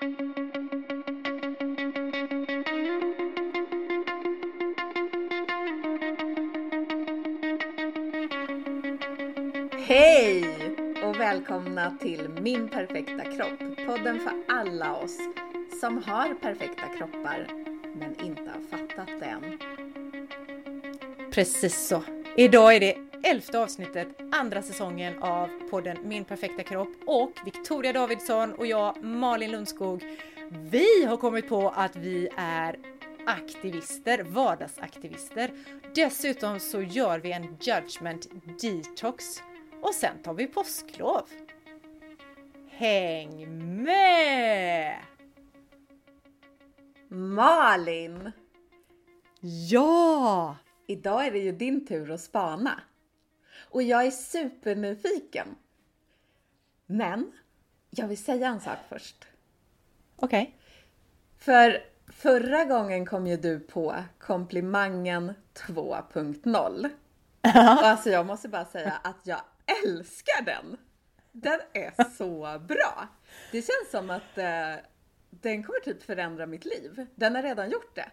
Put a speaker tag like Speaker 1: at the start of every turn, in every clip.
Speaker 1: Hej och välkomna till Min perfekta kropp. Podden för alla oss som har perfekta kroppar men inte har fattat det än.
Speaker 2: Precis så. Idag är det elfte avsnittet, andra säsongen av podden Min perfekta kropp och Victoria Davidsson och jag, Malin Lundskog, vi har kommit på att vi är aktivister, vardagsaktivister. Dessutom så gör vi en judgment detox och sen tar vi påsklov. Häng med!
Speaker 1: Malin!
Speaker 2: Ja!
Speaker 1: Idag är det ju din tur att spana. Och jag är supernyfiken. Men jag vill säga en sak först.
Speaker 2: Okej. Okay.
Speaker 1: För förra gången kom ju du på komplimangen 2.0. Och alltså jag måste bara säga att jag älskar den! Den är så bra! Det känns som att eh, den kommer typ förändra mitt liv. Den har redan gjort det.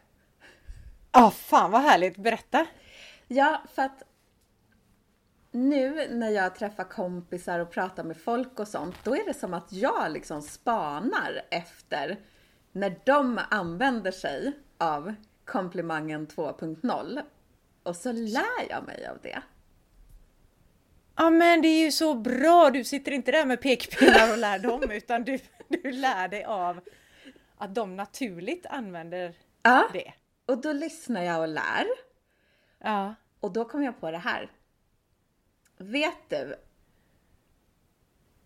Speaker 2: Ja, oh, fan vad härligt! Berätta!
Speaker 1: Ja, för att nu när jag träffar kompisar och pratar med folk och sånt, då är det som att jag liksom spanar efter när de använder sig av komplimangen 2.0. Och så lär jag mig av det.
Speaker 2: Ja men det är ju så bra, du sitter inte där med pekpinnar och lär dem utan du, du lär dig av att de naturligt använder
Speaker 1: ja,
Speaker 2: det.
Speaker 1: och då lyssnar jag och lär.
Speaker 2: Ja.
Speaker 1: Och då kom jag på det här. Vet du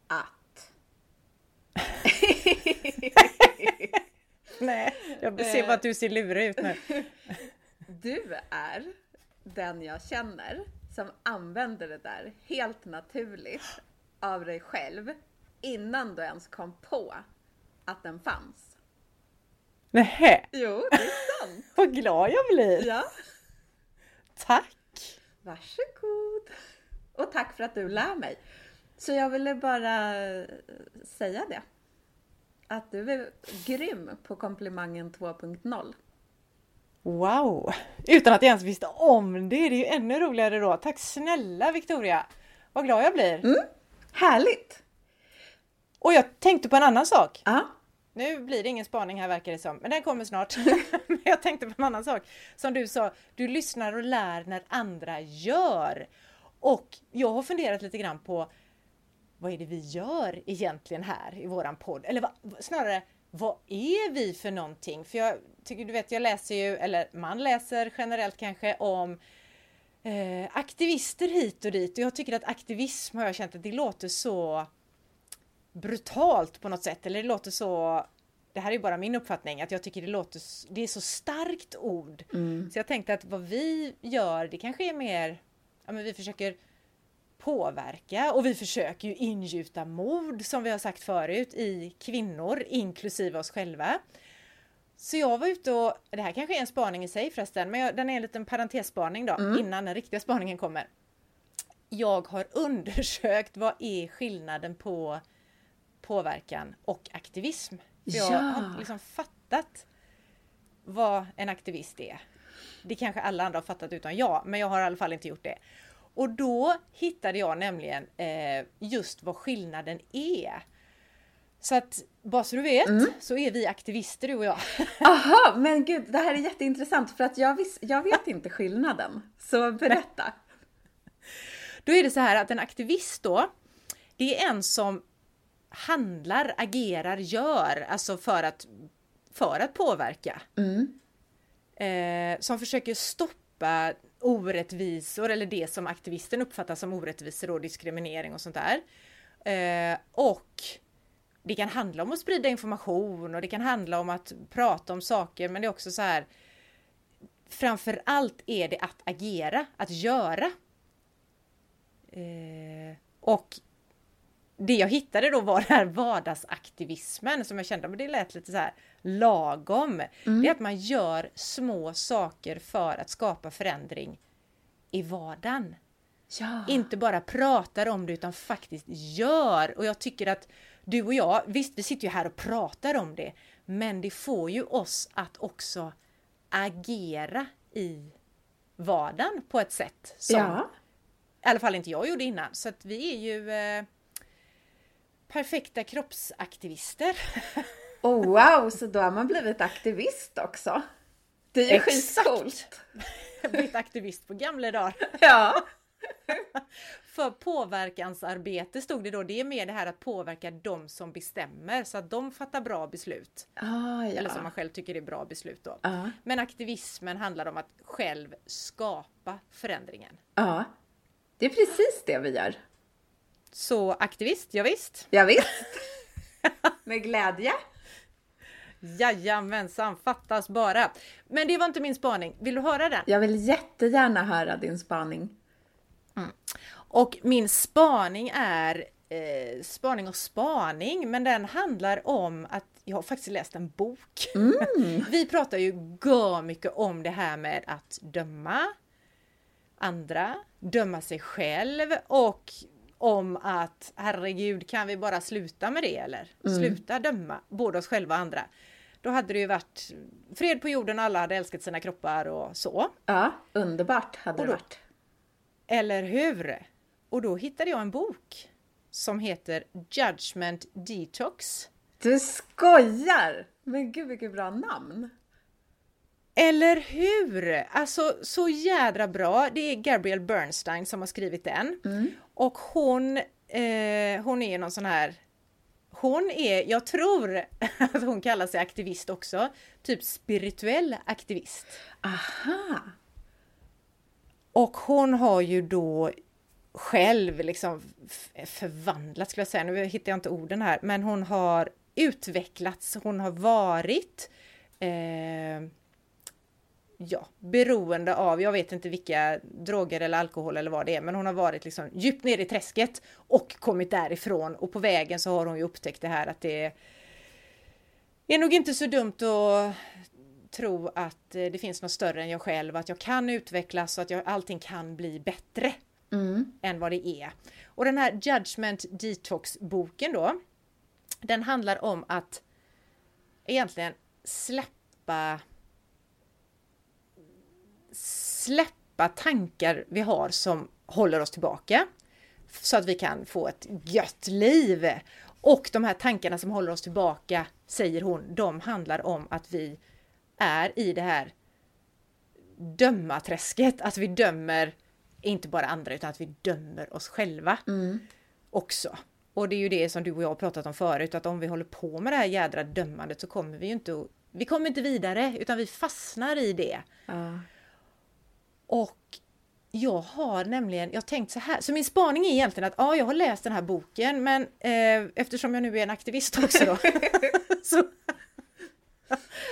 Speaker 1: att...
Speaker 2: Nej, jag ser bara att du ser lurig ut nu.
Speaker 1: Du är den jag känner som använder det där helt naturligt av dig själv innan du ens kom på att den fanns.
Speaker 2: Nähä?
Speaker 1: Jo, det är sant.
Speaker 2: Vad glad jag blir!
Speaker 1: Ja.
Speaker 2: Tack!
Speaker 1: Varsågod! Och tack för att du lär mig. Så jag ville bara säga det. Att du är grym på komplimangen 2.0.
Speaker 2: Wow! Utan att jag ens visste om det. Det är ju ännu roligare då. Tack snälla Victoria! Vad glad jag blir!
Speaker 1: Mm, härligt!
Speaker 2: Och jag tänkte på en annan sak.
Speaker 1: Ja.
Speaker 2: Nu blir det ingen spaning här verkar det som, men den kommer snart. men jag tänkte på en annan sak. Som du sa, du lyssnar och lär när andra gör. Och jag har funderat lite grann på vad är det vi gör egentligen här i våran podd? Eller vad, snarare, vad är vi för någonting? För jag tycker, du vet, jag läser ju, eller man läser generellt kanske om eh, aktivister hit och dit och jag tycker att aktivism har jag känt att det låter så brutalt på något sätt, eller det låter så det här är bara min uppfattning, att jag tycker det låter, det är så starkt ord.
Speaker 1: Mm.
Speaker 2: Så jag tänkte att vad vi gör, det kanske är mer, ja men vi försöker påverka och vi försöker ju ingjuta mod som vi har sagt förut i kvinnor inklusive oss själva. Så jag var ute och, det här kanske är en spaning i sig förresten, men jag, den är en liten parentesspaning då
Speaker 1: Mm.
Speaker 2: innan den riktiga spaningen kommer. Jag har undersökt vad är skillnaden på påverkan och aktivism. För jag
Speaker 1: Ja.
Speaker 2: har liksom fattat vad en aktivist är. Det kanske alla andra har fattat utan jag, men jag har i alla fall inte gjort det. Och då hittade jag nämligen eh, just vad skillnaden är. Så att bara så du vet så är vi aktivister du och jag.
Speaker 1: Aha, men gud, det här är jätteintressant för att jag, vis, jag vet inte skillnaden. Så berätta.
Speaker 2: Då är det så här att en aktivist då, det är en som handlar, agerar, gör, alltså för att, för att påverka.
Speaker 1: Mm.
Speaker 2: Eh, som försöker stoppa orättvisor eller det som aktivisten uppfattar som orättvisor och diskriminering och sånt där. Eh, och det kan handla om att sprida information och det kan handla om att prata om saker men det är också så här Framför allt är det att agera, att göra. Eh, och det jag hittade då var den här vardagsaktivismen som jag kände, men det lät lite så här lagom. Det är att man gör små saker för att skapa förändring i vardagen.
Speaker 1: Ja.
Speaker 2: Inte bara pratar om det utan faktiskt gör. Och jag tycker att du och jag, visst vi sitter ju här och pratar om det, men det får ju oss att också agera i vardagen på ett sätt som
Speaker 1: Ja.
Speaker 2: i alla fall inte jag gjorde innan. Så att vi är ju eh, perfekta kroppsaktivister.
Speaker 1: Oh, wow, så då har man blivit aktivist också. Det är ju skitcoolt.
Speaker 2: Blivit aktivist på gamla dagar.
Speaker 1: Ja.
Speaker 2: För påverkansarbete stod det då. Det är mer det här att påverka de som bestämmer så att de fattar bra beslut.
Speaker 1: Ah, ja.
Speaker 2: Eller som man själv tycker är bra beslut då.
Speaker 1: Ja.
Speaker 2: Men aktivismen handlar om att själv skapa förändringen.
Speaker 1: ja. Det är precis det vi gör.
Speaker 2: Så aktivist, ja, visst.
Speaker 1: Ja, visst. Med glädje.
Speaker 2: Jajamensan, fattas bara. Men det var inte min spaning. Vill du höra den?
Speaker 1: Jag vill jättegärna höra din spaning.
Speaker 2: Och min spaning är eh, spaning och spaning, men den handlar om att jag har faktiskt läst en bok. Vi pratar ju mycket om det här med att döma andra, döma sig själv och om att herregud, kan vi bara sluta med det eller? Sluta döma både oss själva och andra. Då hade det ju varit fred på jorden och alla hade älskat sina kroppar och så.
Speaker 1: Ja, underbart hade
Speaker 2: Och
Speaker 1: det
Speaker 2: då-
Speaker 1: varit.
Speaker 2: Eller hur? Och då hittade jag en bok som heter Judgment Detox.
Speaker 1: Du skojar! Men gud vilket bra namn.
Speaker 2: Eller hur? Alltså så jädra bra. Det är Gabrielle Bernstein som har skrivit den. Och hon, eh, hon är någon sån här hon är, jag tror att hon kallar sig aktivist också, typ spirituell aktivist.
Speaker 1: Aha!
Speaker 2: Och hon har ju då själv liksom förvandlat, skulle jag säga, nu hittar jag inte orden här, men hon har utvecklats, hon har varit eh, ja, beroende av, jag vet inte vilka droger eller alkohol eller vad det är, men hon har varit liksom djupt ner i träsket och kommit därifrån och på vägen så har hon ju upptäckt det här att det är nog inte så dumt att tro att eh, det finns något större än jag själv, att jag kan utvecklas och att jag, allting kan bli bättre än vad det är. Och den här Judgment Detox-boken då, den handlar om att egentligen släppa släppa tankar vi har som håller oss tillbaka så att vi kan få ett gött liv. Och de här tankarna som håller oss tillbaka, säger hon, de handlar om att vi är i det här dömaträsket, att vi dömer inte bara andra utan att vi dömer oss själva också. Och det är ju det som du och jag har pratat om förut, att om vi håller på med det här jädra dömandet så kommer vi ju inte, vi kommer inte vidare utan vi fastnar i det.
Speaker 1: Ja.
Speaker 2: Och jag har nämligen, jag tänkt så här, så min spaning är egentligen att ja, jag har läst den här boken men eh, eftersom jag nu är en aktivist också då så,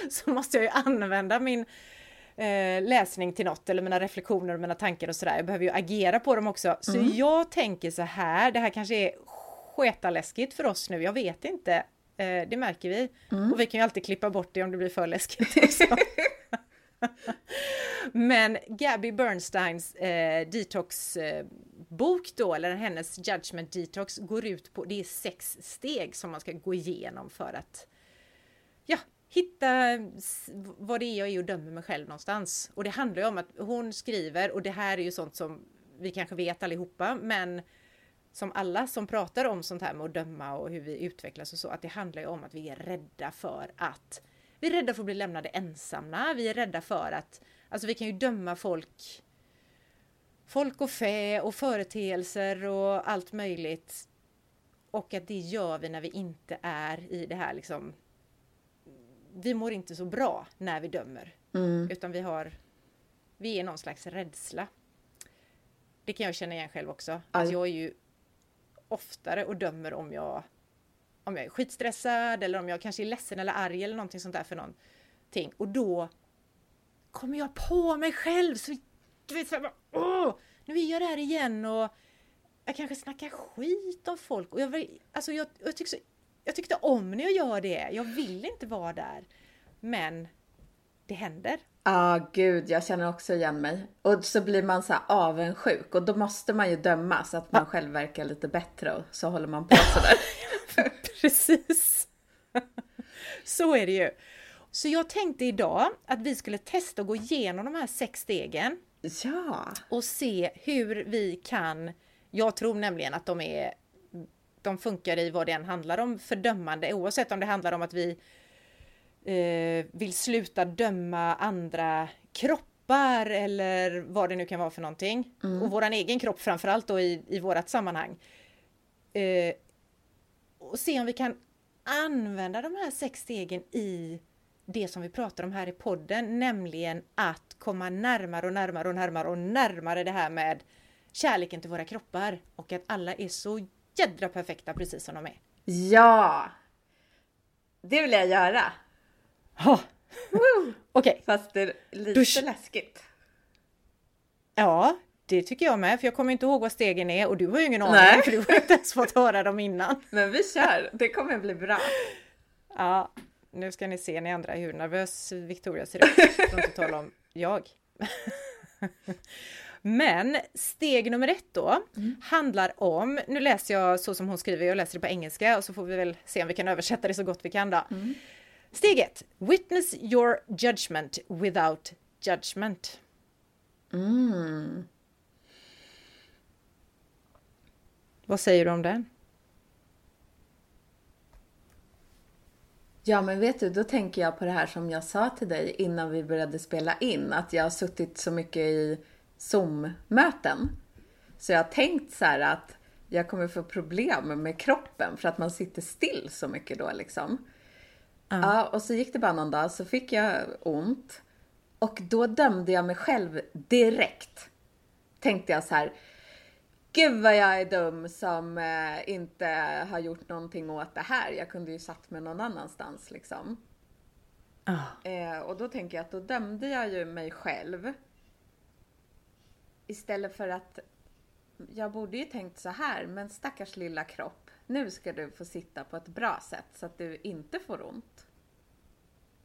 Speaker 2: så måste jag ju använda min eh, läsning till något eller mina reflektioner och mina tankar och sådär. Jag behöver ju agera på dem också. Så jag tänker så här, det här kanske är sketaläskigt för oss nu, jag vet inte. Eh, det märker vi. Och vi kan ju alltid klippa bort det om det blir för läskigt också. Men Gabby Bernsteins eh, detox-bok då, eller hennes Judgment Detox, går ut på, det är sex steg som man ska gå igenom för att ja, hitta vad det är jag är och dömer mig själv någonstans. Och det handlar ju om att hon skriver, och det här är ju sånt som vi kanske vet allihopa, men som alla som pratar om sånt här med att döma och hur vi utvecklas och så, att det handlar ju om att vi är rädda för att vi är rädda för att bli lämnade ensamma. Vi är rädda för att, alltså vi kan ju döma folk, folk och fä och företeelser och allt möjligt. Och att det gör vi när vi inte är i det här liksom. Vi mår inte så bra när vi dömer, utan vi har, vi är någon slags rädsla. Det kan jag känna igen själv också. Att jag är ju oftare och dömer om jag om jag är skitstressad eller om jag kanske är ledsen eller arg eller någonting sånt där för någonting. Och då kommer jag på mig själv. Så, du vet, så här, Åh, nu gör jag det här igen och jag kanske snackar skit om folk. Och jag, alltså jag, jag, tycker så, jag tyckte om när jag gör det. Jag vill inte vara där. Men det händer.
Speaker 1: Ja, gud, jag känner också igen mig. Och så blir man så här avundsjuk och då måste man ju döma så att man själv verkar lite bättre och så håller man på sådär.
Speaker 2: Precis. Så är det ju. Så jag tänkte idag att vi skulle testa att gå igenom de här sex stegen.
Speaker 1: Ja!
Speaker 2: Och se hur vi kan, jag tror nämligen att de är de funkar i vad det än handlar om fördömande, oavsett om det handlar om att vi eh, vill sluta döma andra kroppar eller vad det nu kan vara för någonting. Mm. Och våran egen kropp framförallt då i, i vårat sammanhang. Eh, och se om vi kan använda de här sex stegen i det som vi pratar om här i podden, nämligen att komma närmare och närmare och närmare och närmare det här med kärleken till våra kroppar och att alla är så jädra perfekta precis som de är.
Speaker 1: Ja! Det vill jag göra.
Speaker 2: Oh. Okej. Okay.
Speaker 1: Fast det är lite du... läskigt.
Speaker 2: Ja, det tycker jag med, för jag kommer inte ihåg vad stegen är och du har ju ingen aning för du har inte ens fått höra dem innan.
Speaker 1: Men vi kör, det kommer bli bra.
Speaker 2: Ja, nu ska ni se ni andra hur nervös Victoria ser ut. För att inte tala om jag. Men steg nummer ett då mm. handlar om, nu läser jag så som hon skriver, jag läser det på engelska och så får vi väl se om vi kan översätta det så gott vi kan då. Mm. Steg ett, witness your judgment without judgment. Mm. Vad säger du om det?
Speaker 1: Ja, men vet du, då tänker jag på det här som jag sa till dig innan vi började spela in, att jag har suttit så mycket i Zoom-möten. Så jag har tänkt så här att jag kommer få problem med kroppen för att man sitter still så mycket då liksom. Mm. Ja, och så gick det bara någon dag så fick jag ont. Och då dömde jag mig själv direkt. Tänkte jag så här. Gud vad jag är dum som eh, inte har gjort någonting åt det här. Jag kunde ju satt mig någon annanstans liksom. Oh. Eh, och då tänker jag att då dömde jag ju mig själv. Istället för att jag borde ju tänkt så här, men stackars lilla kropp. Nu ska du få sitta på ett bra sätt så att du inte får ont.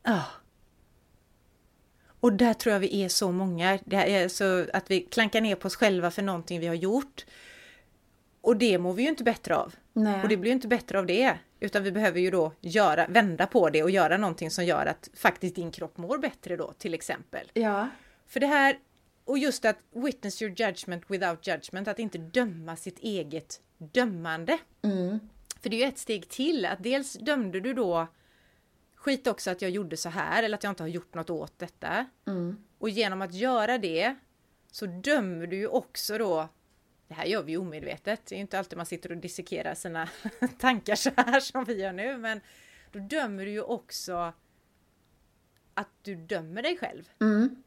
Speaker 2: Ja. Oh. Och där tror jag vi är så många. Är så att vi klankar ner på oss själva för någonting vi har gjort. Och det mår vi ju inte bättre av. Nej. Och det blir ju inte bättre av det. Utan vi behöver ju då göra, vända på det och göra någonting som gör att faktiskt din kropp mår bättre då till exempel.
Speaker 1: Ja.
Speaker 2: För det här, och just att witness your judgment without judgment, att inte döma sitt eget dömande. Mm. För det är ju ett steg till, att dels dömde du då skit också att jag gjorde så här eller att jag inte har gjort något åt detta. Mm. Och genom att göra det så dömer du ju också då det här gör vi omedvetet. Det är inte alltid man sitter och dissekerar sina tankar så här som vi gör nu, men då dömer du ju också att du dömer dig själv.
Speaker 1: Mm.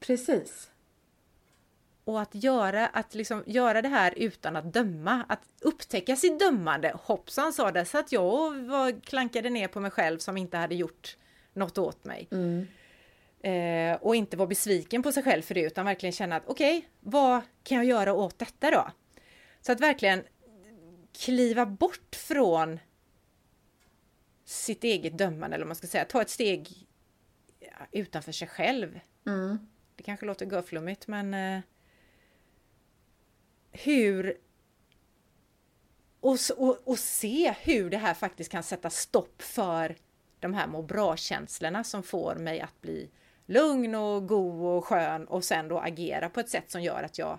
Speaker 1: Precis.
Speaker 2: Och att göra, att liksom göra det här utan att döma, att upptäcka sitt dömande. Hoppsan sa det, så att jag var, klankade ner på mig själv som inte hade gjort något åt mig. Mm. Eh, och inte vara besviken på sig själv för det, utan verkligen känna att okej, okay, vad kan jag göra åt detta då? Så att verkligen kliva bort från sitt eget dömande, eller vad man ska säga, ta ett steg utanför sig själv. Mm. Det kanske låter görflummigt, men eh, hur och, och, och, se hur det här faktiskt kan sätta stopp för de här må bra-känslorna som får mig att bli lugn och god och skön och sen då agera på ett sätt som gör att jag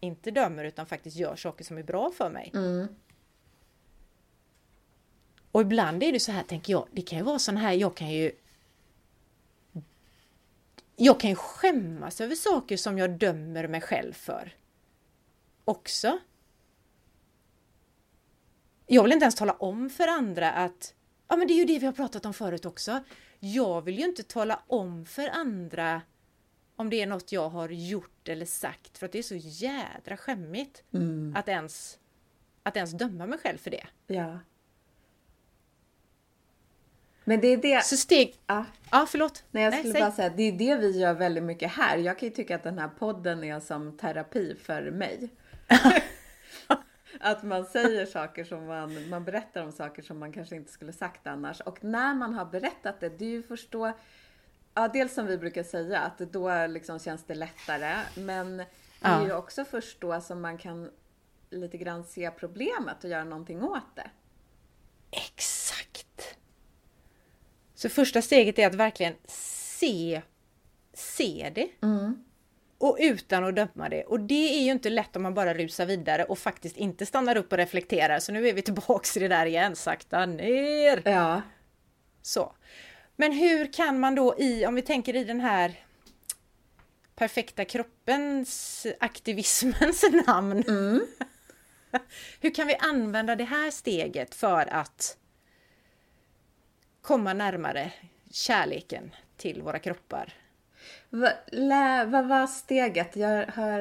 Speaker 2: inte dömer utan faktiskt gör saker som är bra för mig. Mm. Och ibland är det så här, tänker jag, det kan ju vara sån här, jag kan ju jag kan ju skämmas över saker som jag dömer mig själv för. Också. Jag vill inte ens tala om för andra att Ja men det är ju det vi har pratat om förut också. Jag vill ju inte tala om för andra om det är något jag har gjort eller sagt för att det är så jädra skämmigt mm. att, ens, att ens döma mig själv för det.
Speaker 1: Ja. Men det är det...
Speaker 2: Så steg... Ja, ja förlåt.
Speaker 1: Nej, jag skulle Nej, bara säga det är det vi gör väldigt mycket här. Jag kan ju tycka att den här podden är som terapi för mig. att man säger saker som man, man berättar om saker som man kanske inte skulle sagt annars. Och när man har berättat det, det är ju först då, ja dels som vi brukar säga, att då liksom känns det lättare. Men det är ju också först då som man kan lite grann se problemet och göra någonting åt det.
Speaker 2: Exakt! Så första steget är att verkligen se, se det.
Speaker 1: Mm.
Speaker 2: Och utan att döma det. Och det är ju inte lätt om man bara rusar vidare och faktiskt inte stannar upp och reflekterar. Så nu är vi tillbaks i det där igen, sakta ner!
Speaker 1: Ja.
Speaker 2: Så. Men hur kan man då i, om vi tänker i den här perfekta kroppens aktivismens namn.
Speaker 1: Mm.
Speaker 2: hur kan vi använda det här steget för att komma närmare kärleken till våra kroppar?
Speaker 1: Va, vad var steget? Jag, har,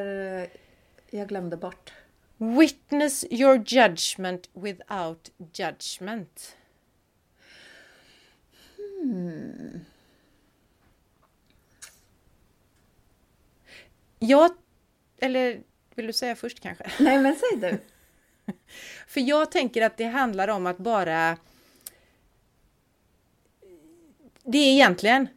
Speaker 1: jag glömde bort.
Speaker 2: Witness your judgment without judgment.
Speaker 1: Hmm.
Speaker 2: Jag, eller vill du säga först kanske?
Speaker 1: Nej, men säg du.
Speaker 2: För jag tänker att det handlar om att bara... Det är egentligen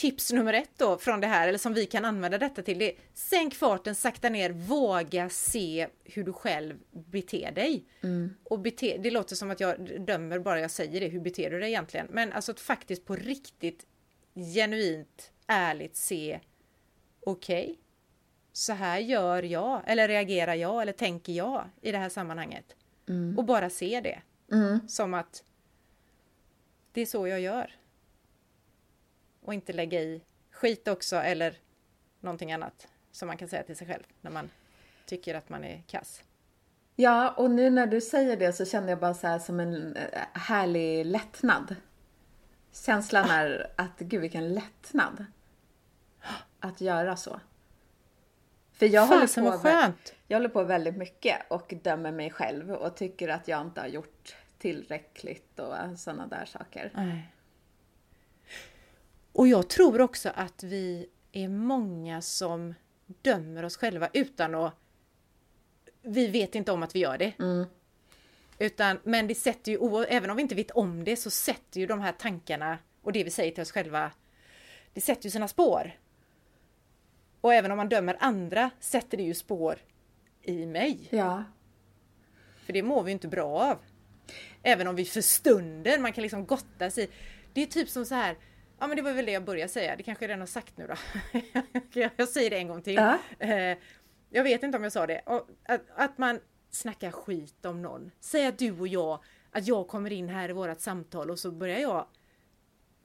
Speaker 2: tips nummer ett då från det här, eller som vi kan använda detta till, det är sänk farten, sakta ner, våga se hur du själv beter dig.
Speaker 1: Mm.
Speaker 2: Och bete, det låter som att jag dömer bara jag säger det, hur beter du dig egentligen? Men alltså att faktiskt på riktigt genuint, ärligt se, okej, okay, så här gör jag, eller reagerar jag, eller tänker jag i det här sammanhanget.
Speaker 1: Mm.
Speaker 2: Och bara se det.
Speaker 1: Mm.
Speaker 2: Som att det är så jag gör. Och inte lägga i skit också eller någonting annat som man kan säga till sig själv när man tycker att man är kass.
Speaker 1: Ja, och nu när du säger det så känner jag bara så här som en eh, härlig lättnad. Känslan är att, gud vilken lättnad. Att göra så. För jag
Speaker 2: Fasen
Speaker 1: håller, på,
Speaker 2: skönt!
Speaker 1: jag håller på väldigt mycket och dömer mig själv och tycker att jag inte har gjort tillräckligt och sådana där saker.
Speaker 2: Nej. Och jag tror också att vi är många som dömer oss själva utan att... Vi vet inte om att vi gör det.
Speaker 1: Mm.
Speaker 2: Utan, men det sätter ju, även om vi inte vet om det, så sätter ju de här tankarna och det vi säger till oss själva, det sätter ju sina spår. Och även om man dömer andra sätter det ju spår i mig.
Speaker 1: Ja.
Speaker 2: För det mår vi inte bra av. Även om vi för stunden, man kan liksom gotta sig. Det är typ som så här, ja men det var väl det jag började säga, det kanske jag redan har sagt nu då. jag säger det en gång till. Eh, Jag vet inte om jag sa det. Att man snackar skit om någon. Säg att du och jag, att jag kommer in här i vårat samtal och så börjar jag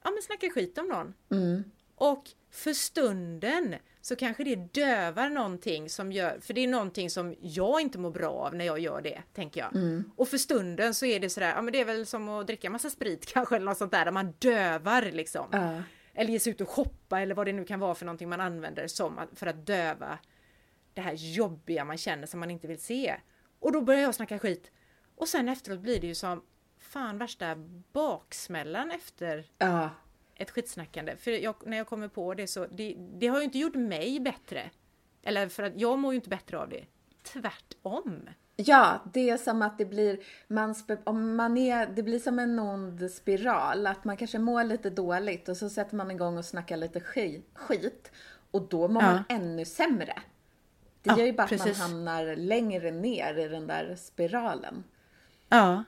Speaker 2: ja, men snacka skit om någon.
Speaker 1: Mm.
Speaker 2: Och för stunden så kanske det dövar någonting som gör, för det är någonting som jag inte mår bra av när jag gör det, tänker jag.
Speaker 1: Mm.
Speaker 2: Och för stunden så är det sådär, ja men det är väl som att dricka massa sprit kanske eller något sånt där, där man dövar liksom.
Speaker 1: Ja.
Speaker 2: Eller ge sig ut och shoppa eller vad det nu kan vara för någonting man använder som för att döva det här jobbiga man känner som man inte vill se. Och då börjar jag snacka skit. Och sen efteråt blir det ju som fan värsta baksmällan efter
Speaker 1: Ja.
Speaker 2: Ett skitsnackande. För jag, när jag kommer på det så, det, det har ju inte gjort mig bättre. Eller för att jag mår ju inte bättre av det. Tvärtom.
Speaker 1: Ja, det är som att det blir, man om man är, det blir som en ond spiral. Att man kanske mår lite dåligt och så sätter man igång och snackar lite ski- skit. Och då mår
Speaker 2: Ja.
Speaker 1: man ännu sämre. Det
Speaker 2: Ja,
Speaker 1: gör ju bara att
Speaker 2: precis.
Speaker 1: man hamnar längre ner i den där spiralen.
Speaker 2: Ja.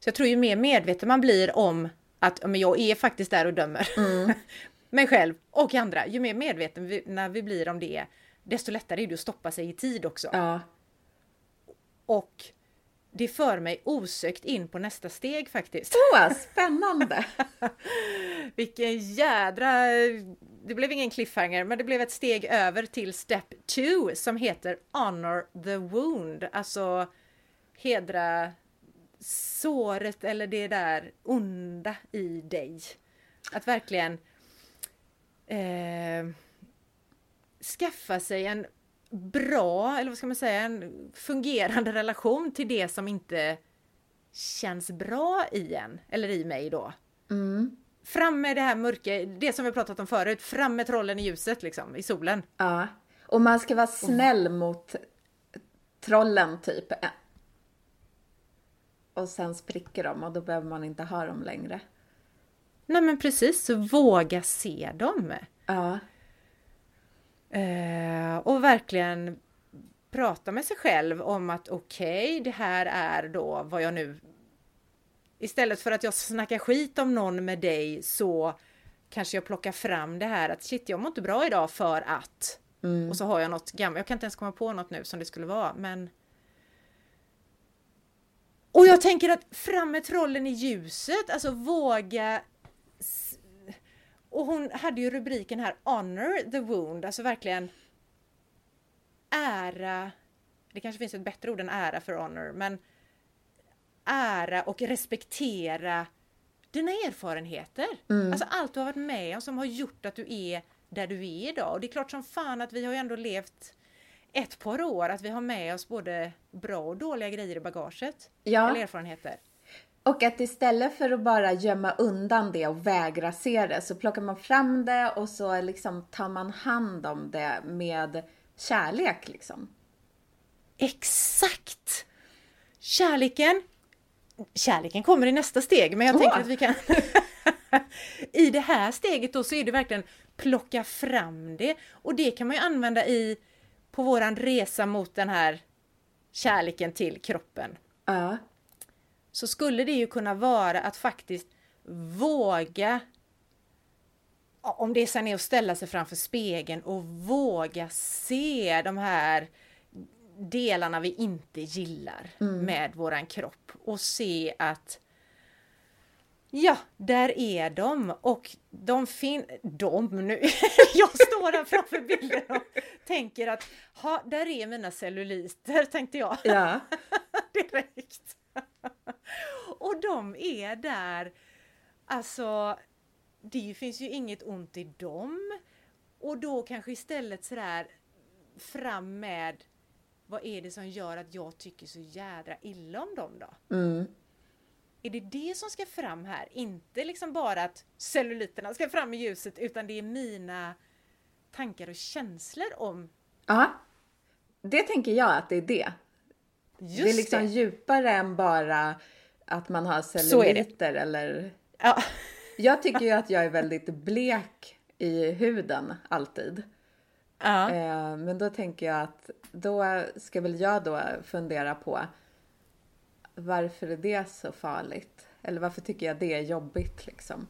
Speaker 2: Så jag tror ju mer medveten man blir om att men jag är faktiskt där och dömer mig själv och andra. Ju mer medveten vi, när vi blir om det, desto lättare är det att stoppa sig i tid också.
Speaker 1: Ja.
Speaker 2: Och det för mig osökt in på nästa steg faktiskt.
Speaker 1: Åh, spännande!
Speaker 2: Vilken jädra... Det blev ingen cliffhanger, men det blev ett steg över till step 2 som heter Honor the Wound. Alltså hedra såret eller det där onda i dig. Att verkligen eh, skaffa sig en bra, eller vad ska man säga, en fungerande relation till det som inte känns bra i en, eller i mig då.
Speaker 1: Mm.
Speaker 2: Fram med det här mörka, det som vi pratat om förut, fram med trollen i ljuset liksom, i solen.
Speaker 1: Ja. Och man ska vara snäll mot trollen typ. Och sen spricker de och då behöver man inte ha dem längre.
Speaker 2: Nej men precis, så våga se dem.
Speaker 1: Ja.
Speaker 2: Eh, och verkligen prata med sig själv om att okej, okay, det här är då vad jag nu... Istället för att jag snackar skit om någon med dig så kanske jag plockar fram det här att shit, jag mår inte bra idag för att... Mm. Och så har jag något gammalt, jag kan inte ens komma på något nu som det skulle vara, men... Och jag tänker att fram med trollen i ljuset, alltså våga och hon hade ju rubriken här Honor the wound, alltså verkligen ära, det kanske finns ett bättre ord än ära för honor, men ära och respektera dina erfarenheter. Mm. Alltså allt du har varit med om som har gjort att du är där du är idag. Och det är klart som fan att vi har ju ändå levt ett par år, att vi har med oss både bra och dåliga grejer i bagaget. Ja. Eller erfarenheter.
Speaker 1: Och att istället för att bara gömma undan det och vägra se det så plockar man fram det och så liksom tar man hand om det med kärlek liksom.
Speaker 2: Exakt! Kärleken Kärleken kommer i nästa steg men jag oh. tänker att vi kan I det här steget då så är det verkligen plocka fram det och det kan man ju använda i på våran resa mot den här kärleken till kroppen.
Speaker 1: Ja
Speaker 2: så skulle det ju kunna vara att faktiskt våga om det sen är att ställa sig framför spegeln och våga se de här delarna vi inte gillar mm. med våran kropp och se att Ja, där är de och de finns... De nu! Jag står här framför bilden och tänker att ha, där är mina celluliter, tänkte jag.
Speaker 1: Ja.
Speaker 2: Direkt. och de är där, alltså det finns ju inget ont i dem. Och då kanske istället sådär fram med vad är det som gör att jag tycker så jädra illa om dem då?
Speaker 1: Mm.
Speaker 2: Är det det som ska fram här? Inte liksom bara att celluliterna ska fram i ljuset utan det är mina tankar och känslor om...
Speaker 1: Ja, det tänker jag att det är det. Just det är liksom det. djupare än bara att man har celluliter eller...
Speaker 2: Ja.
Speaker 1: Jag tycker ju att jag är väldigt blek i huden alltid.
Speaker 2: Ja.
Speaker 1: Eh, men då tänker jag att då ska väl jag då fundera på varför är det så farligt? Eller varför tycker jag det är jobbigt liksom?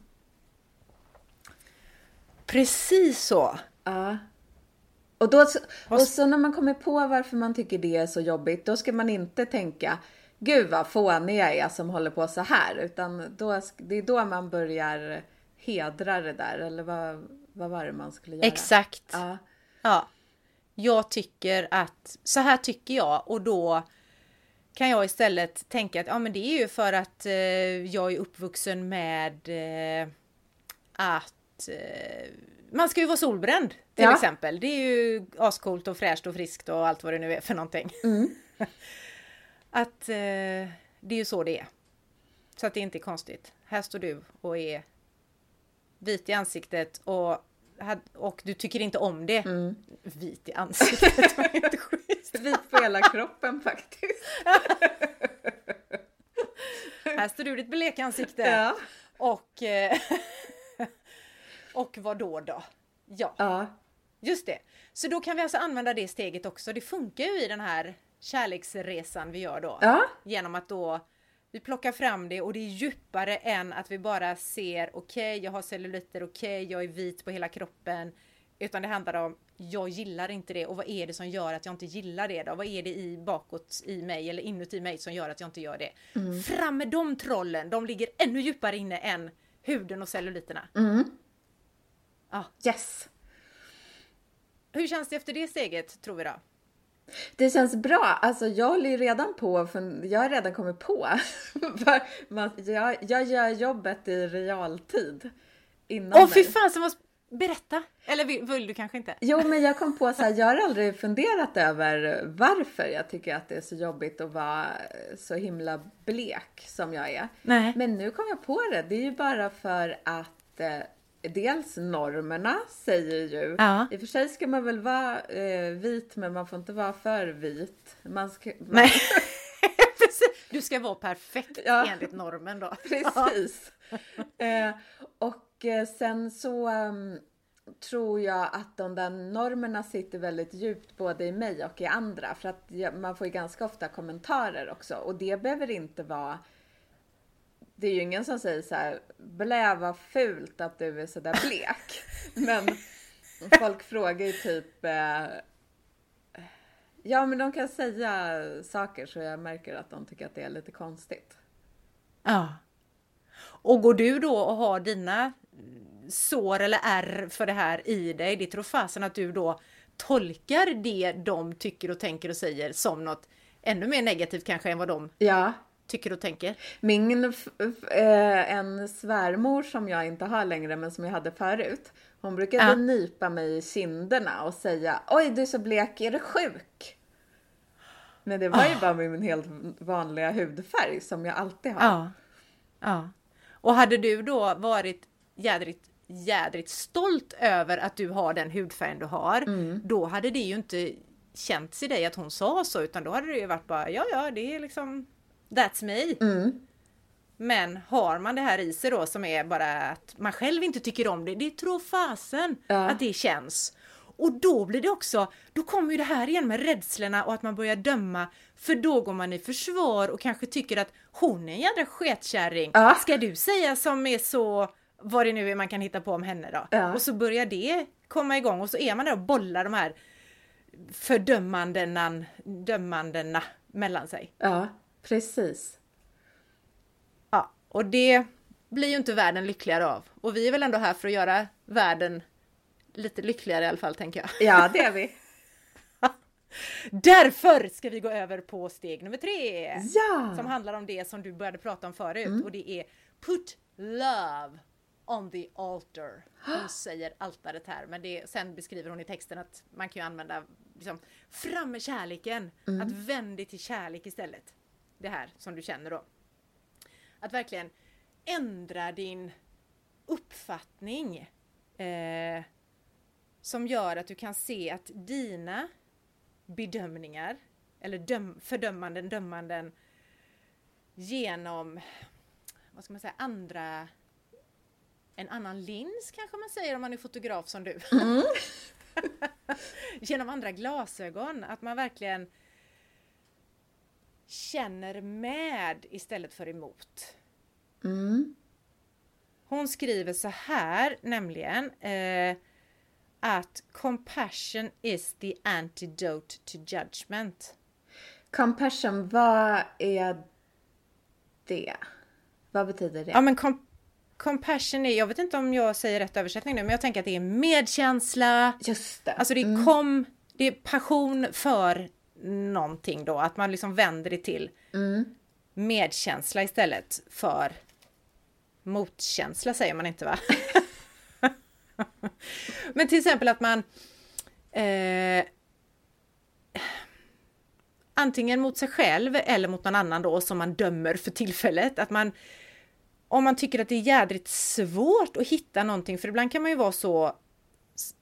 Speaker 2: Precis så!
Speaker 1: Ja. Och, då, och så när man kommer på varför man tycker det är så jobbigt, då ska man inte tänka gud vad fåniga är som håller på så här. Utan då, det är då man börjar hedra det där. Eller vad, vad var det man skulle göra?
Speaker 2: Exakt.
Speaker 1: Ja.
Speaker 2: ja. Jag tycker att så här tycker jag och då kan jag istället tänka att ja men det är ju för att eh, jag är uppvuxen med eh, att eh, man ska ju vara solbränd till ja. exempel. Det är ju ascoolt och fräscht och friskt och allt vad det nu är för någonting.
Speaker 1: Mm.
Speaker 2: att eh, det är ju så det är. Så att det inte är konstigt. Här står du och är vit i ansiktet och, och du tycker inte om det.
Speaker 1: Mm.
Speaker 2: Vit i ansiktet var inte schysst.
Speaker 1: Vit på hela kroppen faktiskt.
Speaker 2: här står du ditt bleka ansikte.
Speaker 1: Ja.
Speaker 2: Och, eh, och vad då då? Ja.
Speaker 1: ja.
Speaker 2: Just det. Så då kan vi alltså använda det steget också. Det funkar ju i den här kärleksresan vi gör då.
Speaker 1: Ja.
Speaker 2: Genom att då vi plockar fram det och det är djupare än att vi bara ser okej, okay, jag har celluliter, okej, okay, jag är vit på hela kroppen. Utan det handlar om, jag gillar inte det och vad är det som gör att jag inte gillar det då? Vad är det i bakåt i mig eller inuti mig som gör att jag inte gör det?
Speaker 1: Mm.
Speaker 2: Fram med de trollen, de ligger ännu djupare inne än huden och celluliterna.
Speaker 1: Mm.
Speaker 2: Ah.
Speaker 1: Yes.
Speaker 2: Hur känns det efter det steget tror vi då?
Speaker 1: Det känns bra. Alltså jag håller ju redan på, för jag har redan kommit på. jag, jag gör jobbet i realtid.
Speaker 2: Åh oh, fy fan, så måste berätta! Eller vill, vill, du kanske inte?
Speaker 1: Jo, men jag kom på så här, jag har aldrig funderat över varför jag tycker att det är så jobbigt att vara så himla blek som jag är.
Speaker 2: Nej.
Speaker 1: Men nu kom jag på det. Det är ju bara för att eh, dels normerna säger ju,
Speaker 2: ja.
Speaker 1: i och för sig ska man väl vara eh, vit men man får inte vara för vit. Man ska,
Speaker 2: Nej. du ska vara perfekt ja. enligt normen då.
Speaker 1: Precis. eh, och eh, sen så um, tror jag att de där normerna sitter väldigt djupt både i mig och i andra. För att man får ju ganska ofta kommentarer också och det behöver inte vara det är ju ingen som säger så här, blä vad fult att du är så där blek. Men folk frågar ju typ, eh, ja men de kan säga saker så jag märker att de tycker att det är lite konstigt.
Speaker 2: Ja. Och går du då och har dina sår eller ärr för det här i dig, det tror fasen att du då tolkar det de tycker och tänker och säger som något ännu mer negativt kanske än vad de
Speaker 1: ja.
Speaker 2: tycker och tänker.
Speaker 1: Min, äh, en svärmor som jag inte har längre men som jag hade förut, hon brukade ja. nypa mig i kinderna och säga Oj, du är så blek, är du sjuk? Men det var ju oh. bara min helt vanliga hudfärg som jag alltid har.
Speaker 2: Ja. ja. Och hade du då varit jädrigt jädrigt stolt över att du har den hudfärgen du har, mm. då hade det ju inte känts i dig att hon sa så, utan då hade det ju varit bara ja, ja, det är liksom That's me. Mm. Men har man det här i sig då som är bara att man själv inte tycker om det, det tror fasen ja. att det känns. Och då blir det också, då kommer ju det här igen med rädslorna och att man börjar döma, för då går man i försvar och kanske tycker att hon är en jädra sketkärring. Ja. Ska du säga som är så vad det nu är man kan hitta på om henne då. Ja. Och så börjar det komma igång och så är man där och bollar de här fördömandena dömandena mellan sig.
Speaker 1: Ja, precis.
Speaker 2: Ja, och det blir ju inte världen lyckligare av. Och vi är väl ändå här för att göra världen lite lyckligare i alla fall, tänker jag.
Speaker 1: Ja, det är vi.
Speaker 2: Därför ska vi gå över på steg nummer tre!
Speaker 1: Ja!
Speaker 2: Som handlar om det som du började prata om förut mm. och det är Put Love on the altar. Hon säger altaret här, men det, sen beskriver hon i texten att man kan ju använda liksom, fram med kärleken. Mm. Att vända till kärlek istället. Det här som du känner då. Att verkligen ändra din uppfattning. Eh, som gör att du kan se att dina bedömningar eller döm, fördömanden, dömanden genom vad ska man säga, andra en annan lins kanske man säger om man är fotograf som du. Mm. Genom andra glasögon, att man verkligen känner med istället för emot. Mm. Hon skriver så här nämligen eh, att compassion is the antidote to judgment.
Speaker 1: Compassion, vad är det? Vad betyder det?
Speaker 2: Ja men Compassion är, jag vet inte om jag säger rätt översättning nu, men jag tänker att det är medkänsla.
Speaker 1: Just det.
Speaker 2: Alltså det är mm. kom, det är passion för någonting då, att man liksom vänder det till mm. medkänsla istället för motkänsla säger man inte va? men till exempel att man eh, antingen mot sig själv eller mot någon annan då som man dömer för tillfället, att man om man tycker att det är jädrigt svårt att hitta någonting, för ibland kan man ju vara så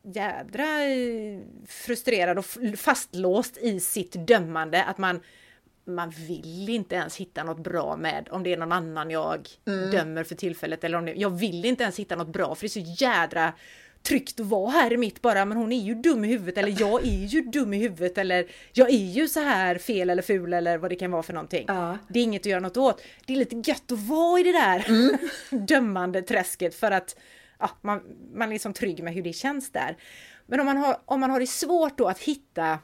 Speaker 2: jädra eh, frustrerad och fastlåst i sitt dömande att man man vill inte ens hitta något bra med om det är någon annan jag mm. dömer för tillfället eller om det, jag vill inte ens hitta något bra för det är så jädra tryggt att vara här i mitt bara, men hon är ju dum i huvudet eller jag är ju dum i huvudet eller jag är ju så här fel eller ful eller vad det kan vara för någonting. Ja. Det är inget att göra något åt. Det är lite gött att vara i det där mm. dömande träsket för att ja, man, man är liksom trygg med hur det känns där. Men om man har, om man har det svårt då att hitta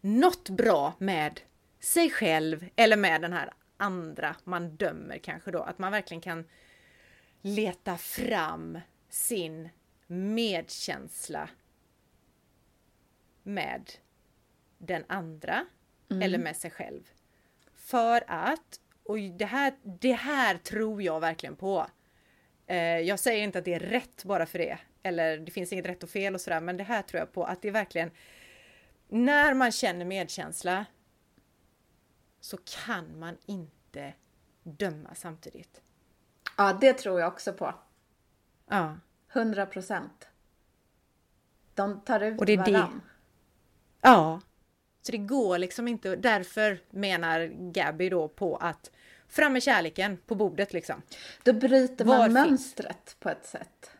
Speaker 2: något bra med sig själv eller med den här andra man dömer kanske då, att man verkligen kan leta fram sin medkänsla med den andra mm. eller med sig själv. För att, och det här, det här tror jag verkligen på. Eh, jag säger inte att det är rätt bara för det, eller det finns inget rätt och fel och sådär, men det här tror jag på att det är verkligen när man känner medkänsla så kan man inte döma samtidigt.
Speaker 1: Ja, det tror jag också på.
Speaker 2: Ja.
Speaker 1: 100 procent. De tar ut och det är varann.
Speaker 2: Det. Ja. Så det går liksom inte. Därför menar Gabby då på att fram med kärleken på bordet liksom.
Speaker 1: Då bryter man Var mönstret finns? på ett sätt.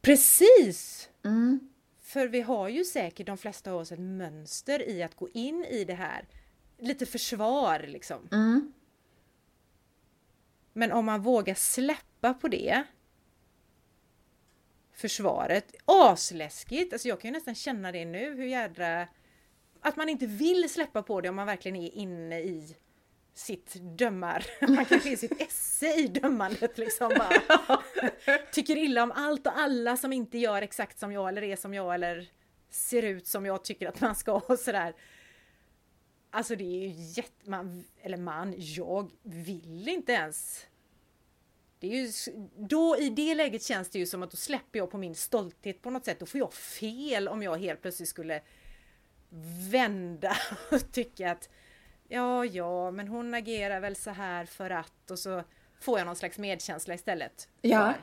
Speaker 2: Precis!
Speaker 1: Mm.
Speaker 2: För vi har ju säkert de flesta av oss ett mönster i att gå in i det här. Lite försvar liksom.
Speaker 1: Mm.
Speaker 2: Men om man vågar släppa på det försvaret, asläskigt! Alltså jag kan ju nästan känna det nu, hur jädra... Att man inte vill släppa på det om man verkligen är inne i sitt dömar... Man kanske är sitt esse i dömandet liksom. Bara. Tycker illa om allt och alla som inte gör exakt som jag eller är som jag eller ser ut som jag tycker att man ska och sådär. Alltså det är ju jätte... Man, eller man, jag vill inte ens det är ju, då i det läget känns det ju som att då släpper jag på min stolthet på något sätt. Då får jag fel om jag helt plötsligt skulle vända och tycka att ja, ja, men hon agerar väl så här för att och så får jag någon slags medkänsla istället.
Speaker 1: Ja.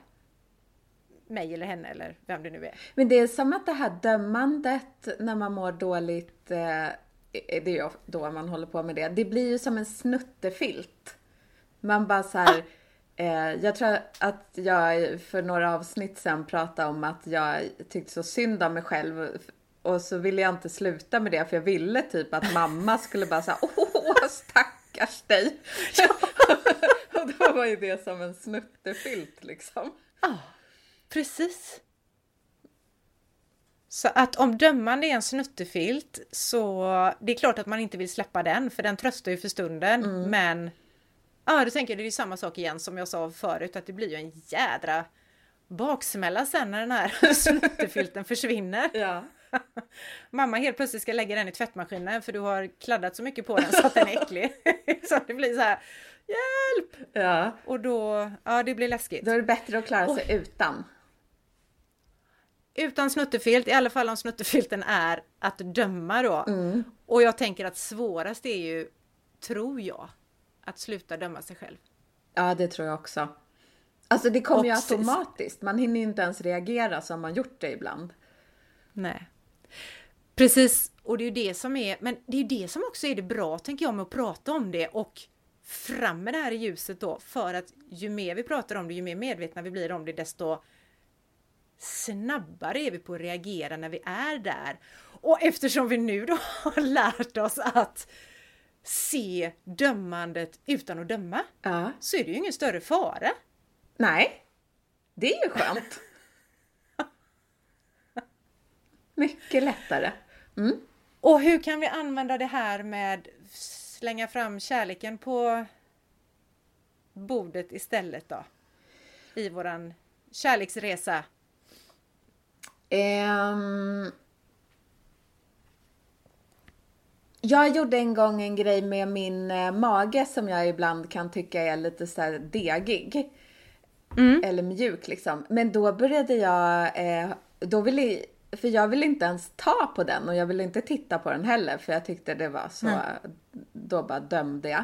Speaker 2: Mig eller henne eller vem det nu är.
Speaker 1: Men det är som att det här dömandet när man mår dåligt, eh, det är ju då man håller på med det, det blir ju som en snuttefilt. Man bara så här, eh, jag tror att jag för några avsnitt sen pratade om att jag tyckte så synd om mig själv och så ville jag inte sluta med det för jag ville typ att mamma skulle bara säga åh stackars dig. och då var ju det som en snuttefilt liksom.
Speaker 2: Ja, precis. Så att om dömande är en snuttefilt så det är klart att man inte vill släppa den för den tröstar ju för stunden
Speaker 1: Mm.
Speaker 2: men Ja, då tänker jag det är ju samma sak igen som jag sa förut att det blir ju en jädra baksmälla sen när den här snuttefilten försvinner.
Speaker 1: Ja.
Speaker 2: Mamma helt plötsligt ska lägga den i tvättmaskinen för du har kladdat så mycket på den så att den är äcklig. så det blir så här Hjälp!
Speaker 1: ja.
Speaker 2: Och då, ja det blir läskigt.
Speaker 1: Då är det bättre att klara sig utan.
Speaker 2: Utan snuttefilt, i alla fall om snuttefilten är att döma då.
Speaker 1: Mm.
Speaker 2: Och jag tänker att svårast är ju, tror jag, att sluta döma sig själv.
Speaker 1: Ja, det tror jag också. Alltså det kommer ju automatiskt. Man hinner ju inte ens reagera som man gjort det ibland.
Speaker 2: Nej. Precis, och det är ju det som är, men det är ju det som också är det bra, tänker jag, med att prata om det och fram med det här i ljuset då, för att ju mer vi pratar om det, ju mer medvetna vi blir om det, desto snabbare är vi på att reagera när vi är där. Och eftersom vi nu då har lärt oss att se dömandet utan att döma,
Speaker 1: Ja.
Speaker 2: så är det ju ingen större fara.
Speaker 1: Nej, det är ju skönt. Mycket lättare. Mm.
Speaker 2: Och hur kan vi använda det här med slänga fram kärleken på bordet istället då? I våran kärleksresa.
Speaker 1: Ehm, jag gjorde en gång en grej med min eh, mage som jag ibland kan tycka är lite så degig. Eller mjuk liksom. Men då började jag, eh, då ville, för jag ville inte ens ta på den och jag ville inte titta på den heller för jag tyckte det var så, då bara dömde jag.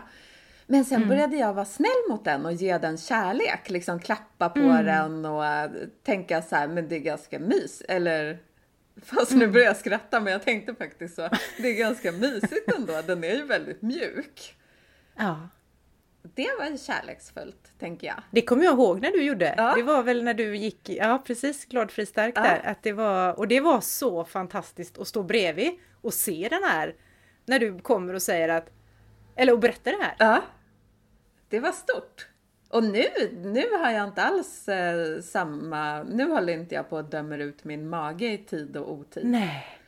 Speaker 1: Men sen började jag vara snäll mot den och ge den kärlek, liksom klappa på den och eh, tänka så här, men det är ganska mys, eller Fast nu börjar jag skratta men jag tänkte faktiskt så, det är ganska mysigt ändå, den är ju väldigt mjuk.
Speaker 2: Ja.
Speaker 1: Det var kärleksfullt, tänker jag.
Speaker 2: Det kommer jag ihåg när du gjorde.
Speaker 1: Ja.
Speaker 2: Det var väl när du gick, ja precis, glad fri stark
Speaker 1: Ja.
Speaker 2: där. Att det var, och det var så fantastiskt att stå bredvid och se den här. När du kommer och säger att, eller och berättar det här.
Speaker 1: Ja. Det var stort. Och nu, nu har jag inte alls eh, samma, nu håller inte jag på att dömer ut min mage i tid och otid.
Speaker 2: Nej.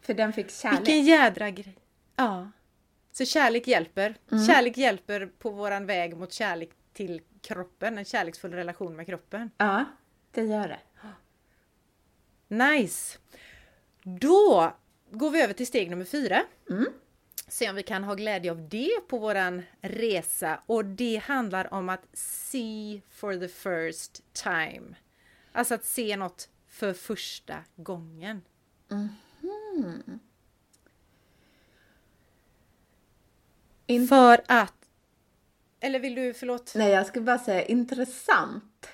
Speaker 1: För den fick kärlek.
Speaker 2: Vilken jädra grej. Ja. Så kärlek hjälper.
Speaker 1: Mm.
Speaker 2: Kärlek hjälper på våran väg mot kärlek till kroppen. En kärleksfull relation med kroppen.
Speaker 1: Ja, det gör det.
Speaker 2: Nice! Då går vi över till steg nummer fyra.
Speaker 1: Mm.
Speaker 2: Se om vi kan ha glädje av det på våran resa. Och det handlar om att see for the first time. Alltså att se något för första gången.
Speaker 1: In-
Speaker 2: För att... Eller vill du, förlåt?
Speaker 1: Nej, jag skulle bara säga intressant.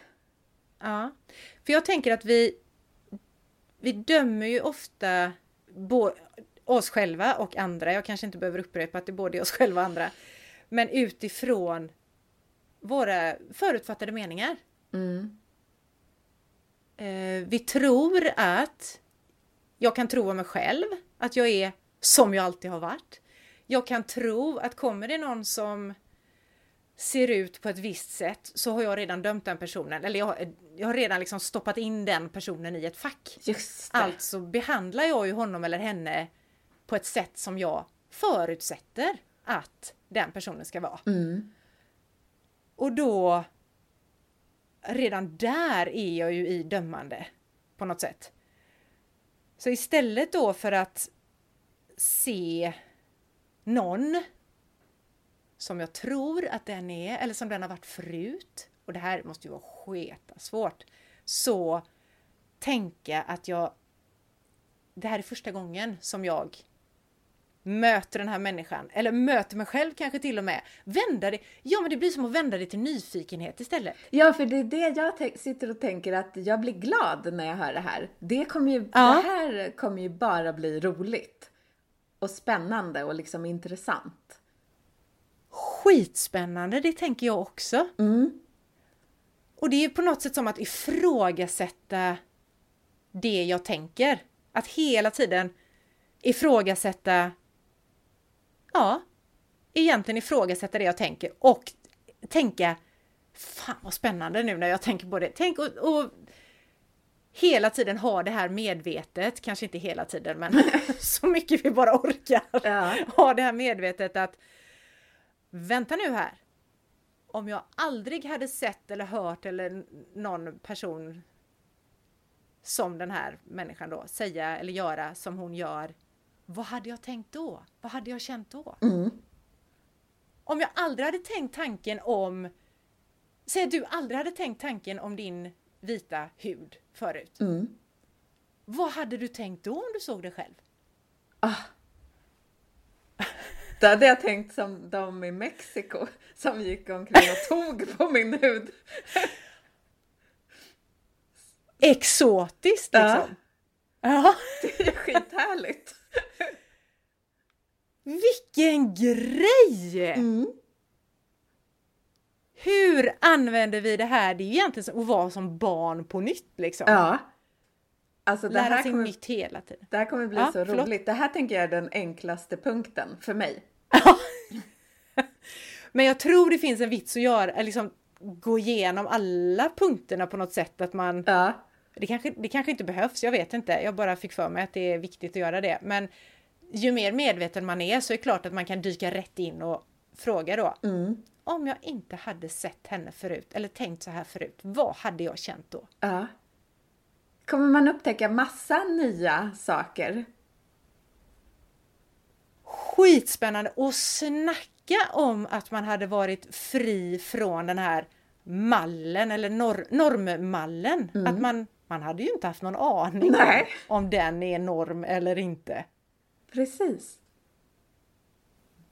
Speaker 2: Ja, för jag tänker att vi, vi dömer ju ofta bo, oss själva och andra. Jag kanske inte behöver upprepa att det är både oss själva och andra. Men utifrån våra förutfattade meningar.
Speaker 1: Mm.
Speaker 2: Eh, vi tror att jag kan tro om mig själv, att jag är som jag alltid har varit. Jag kan tro att kommer det någon som ser ut på ett visst sätt så har jag redan dömt den personen eller jag, jag har redan liksom stoppat in den personen i ett fack. Alltså behandlar jag ju honom eller henne på ett sätt som jag förutsätter att den personen ska vara.
Speaker 1: Mm.
Speaker 2: Och då redan där är jag ju i dömande på något sätt. Så istället då för att se någon som jag tror att den är eller som den har varit förut och det här måste ju vara sketa svårt så tänka att jag det här är första gången som jag möter den här människan, eller möter mig själv kanske till och med. Vända det, ja men det blir som att vända det till nyfikenhet istället.
Speaker 1: Ja, för det är det jag sitter och tänker att jag blir glad när jag hör det här. Det, kommer ju,
Speaker 2: Ja.
Speaker 1: det här kommer ju bara bli roligt. Och spännande och liksom intressant.
Speaker 2: Skitspännande, det tänker jag också.
Speaker 1: Mm.
Speaker 2: Och det är på något sätt som att ifrågasätta det jag tänker. Att hela tiden ifrågasätta, ja, egentligen ifrågasätta det jag tänker och tänka, fan vad spännande nu när jag tänker på det. Tänk och, och hela tiden ha det här medvetet, kanske inte hela tiden men så mycket vi bara orkar.
Speaker 1: Ja.
Speaker 2: Ha det här medvetet att vänta nu här. Om jag aldrig hade sett eller hört eller någon person som den här människan då säga eller göra som hon gör. Vad hade jag tänkt då? Vad hade jag känt då?
Speaker 1: Mm.
Speaker 2: Om jag aldrig hade tänkt tanken om Säg att du aldrig hade tänkt tanken om din vita hud förut.
Speaker 1: Mm.
Speaker 2: Vad hade du tänkt då om du såg dig själv?
Speaker 1: Det hade jag tänkt som de i Mexiko som gick omkring och tog på min hud.
Speaker 2: Exotiskt
Speaker 1: Ja.
Speaker 2: liksom! Ja.
Speaker 1: Det är skithärligt.
Speaker 2: Vilken grej!
Speaker 1: Mm.
Speaker 2: Hur använder vi det här? Det är ju egentligen att vara som barn på nytt liksom.
Speaker 1: Ja. Alltså det
Speaker 2: Lära
Speaker 1: här,
Speaker 2: sig
Speaker 1: kommer,
Speaker 2: nytt hela tiden.
Speaker 1: det här kommer bli
Speaker 2: Ja,
Speaker 1: så
Speaker 2: förlåt.
Speaker 1: roligt. Det här tänker jag är den enklaste punkten för mig.
Speaker 2: Men jag tror det finns en vits att göra, liksom gå igenom alla punkterna på något sätt att man
Speaker 1: Ja.
Speaker 2: det kanske, det kanske inte behövs, jag vet inte. Jag bara fick för mig att det är viktigt att göra det. Men ju mer medveten man är så är det klart att man kan dyka rätt in och fråga då.
Speaker 1: Mm.
Speaker 2: Om jag inte hade sett henne förut eller tänkt så här förut, vad hade jag känt då?
Speaker 1: Ja. Kommer man upptäcka massa nya saker?
Speaker 2: Skitspännande! Och snacka om att man hade varit fri från den här mallen eller nor- normmallen. Att man, man hade ju inte haft någon aning
Speaker 1: Nej.
Speaker 2: om den är norm eller inte.
Speaker 1: Precis.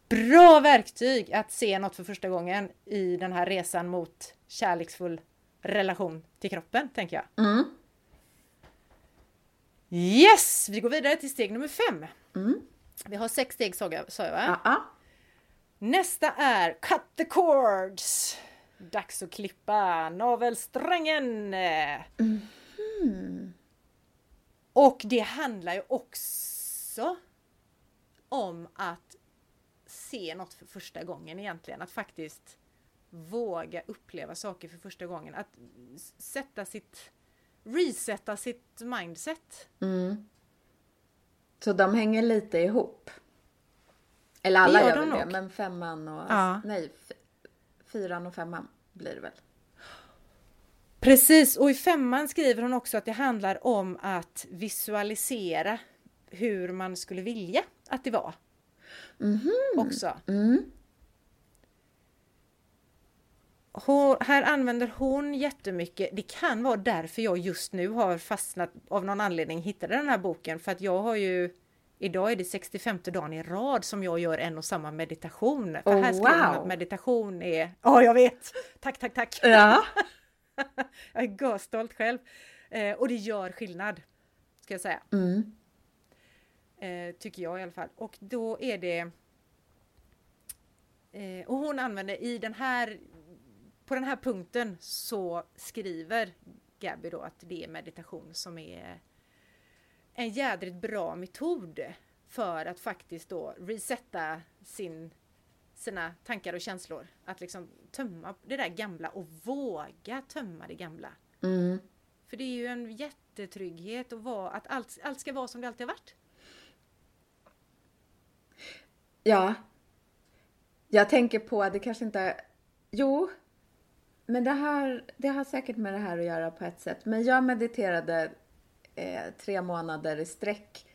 Speaker 2: Bra verktyg att se något för första gången i den här resan mot kärleksfull relation till kroppen, tänker jag.
Speaker 1: Mm.
Speaker 2: Yes! Vi går vidare till steg nummer fem.
Speaker 1: Mm.
Speaker 2: Vi har sex steg sa jag, va?
Speaker 1: Ja, ja.
Speaker 2: Nästa är Cut the cords! Dags att klippa navelsträngen! Och det handlar ju också om att se något för första gången egentligen. Att faktiskt våga uppleva saker för första gången. Att sätta sitt... Resetta sitt mindset.
Speaker 1: Mm. Så de hänger lite ihop. Eller alla
Speaker 2: Det gör
Speaker 1: gör,
Speaker 2: de
Speaker 1: väl det,
Speaker 2: nog.
Speaker 1: men femman och...
Speaker 2: Ja.
Speaker 1: Nej, fyran och femman blir det väl.
Speaker 2: Precis, och i femman skriver hon också att det handlar om att visualisera hur man skulle vilja att det var. Också.
Speaker 1: Mm.
Speaker 2: Hon, här använder hon jättemycket, det kan vara därför jag just nu har fastnat av någon anledning hittade den här boken för att jag har ju Idag är det 65 dagen i rad som jag gör en och samma meditation. För
Speaker 1: Oh,
Speaker 2: här skriver hon
Speaker 1: wow.
Speaker 2: att meditation är... Ja, jag vet! Tack, tack, tack!
Speaker 1: Ja.
Speaker 2: Jag är görstolt själv. Eh, och det gör skillnad, ska jag säga.
Speaker 1: Mm.
Speaker 2: Eh, tycker jag i alla fall. Och då är det... Eh, och hon använder i den här... På den här punkten så skriver Gabby då att det är meditation som är en jädrigt bra metod för att faktiskt då resetta sin, sina tankar och känslor. Att liksom tömma det där gamla och våga tömma det gamla.
Speaker 1: Mm.
Speaker 2: För det är ju en jättetrygghet att, vara, att allt, allt ska vara som det alltid har varit.
Speaker 1: Ja. Jag tänker på, det kanske inte... Jo. Men det har, det har säkert med det här att göra på ett sätt. Men jag mediterade eh, tre månader i sträck.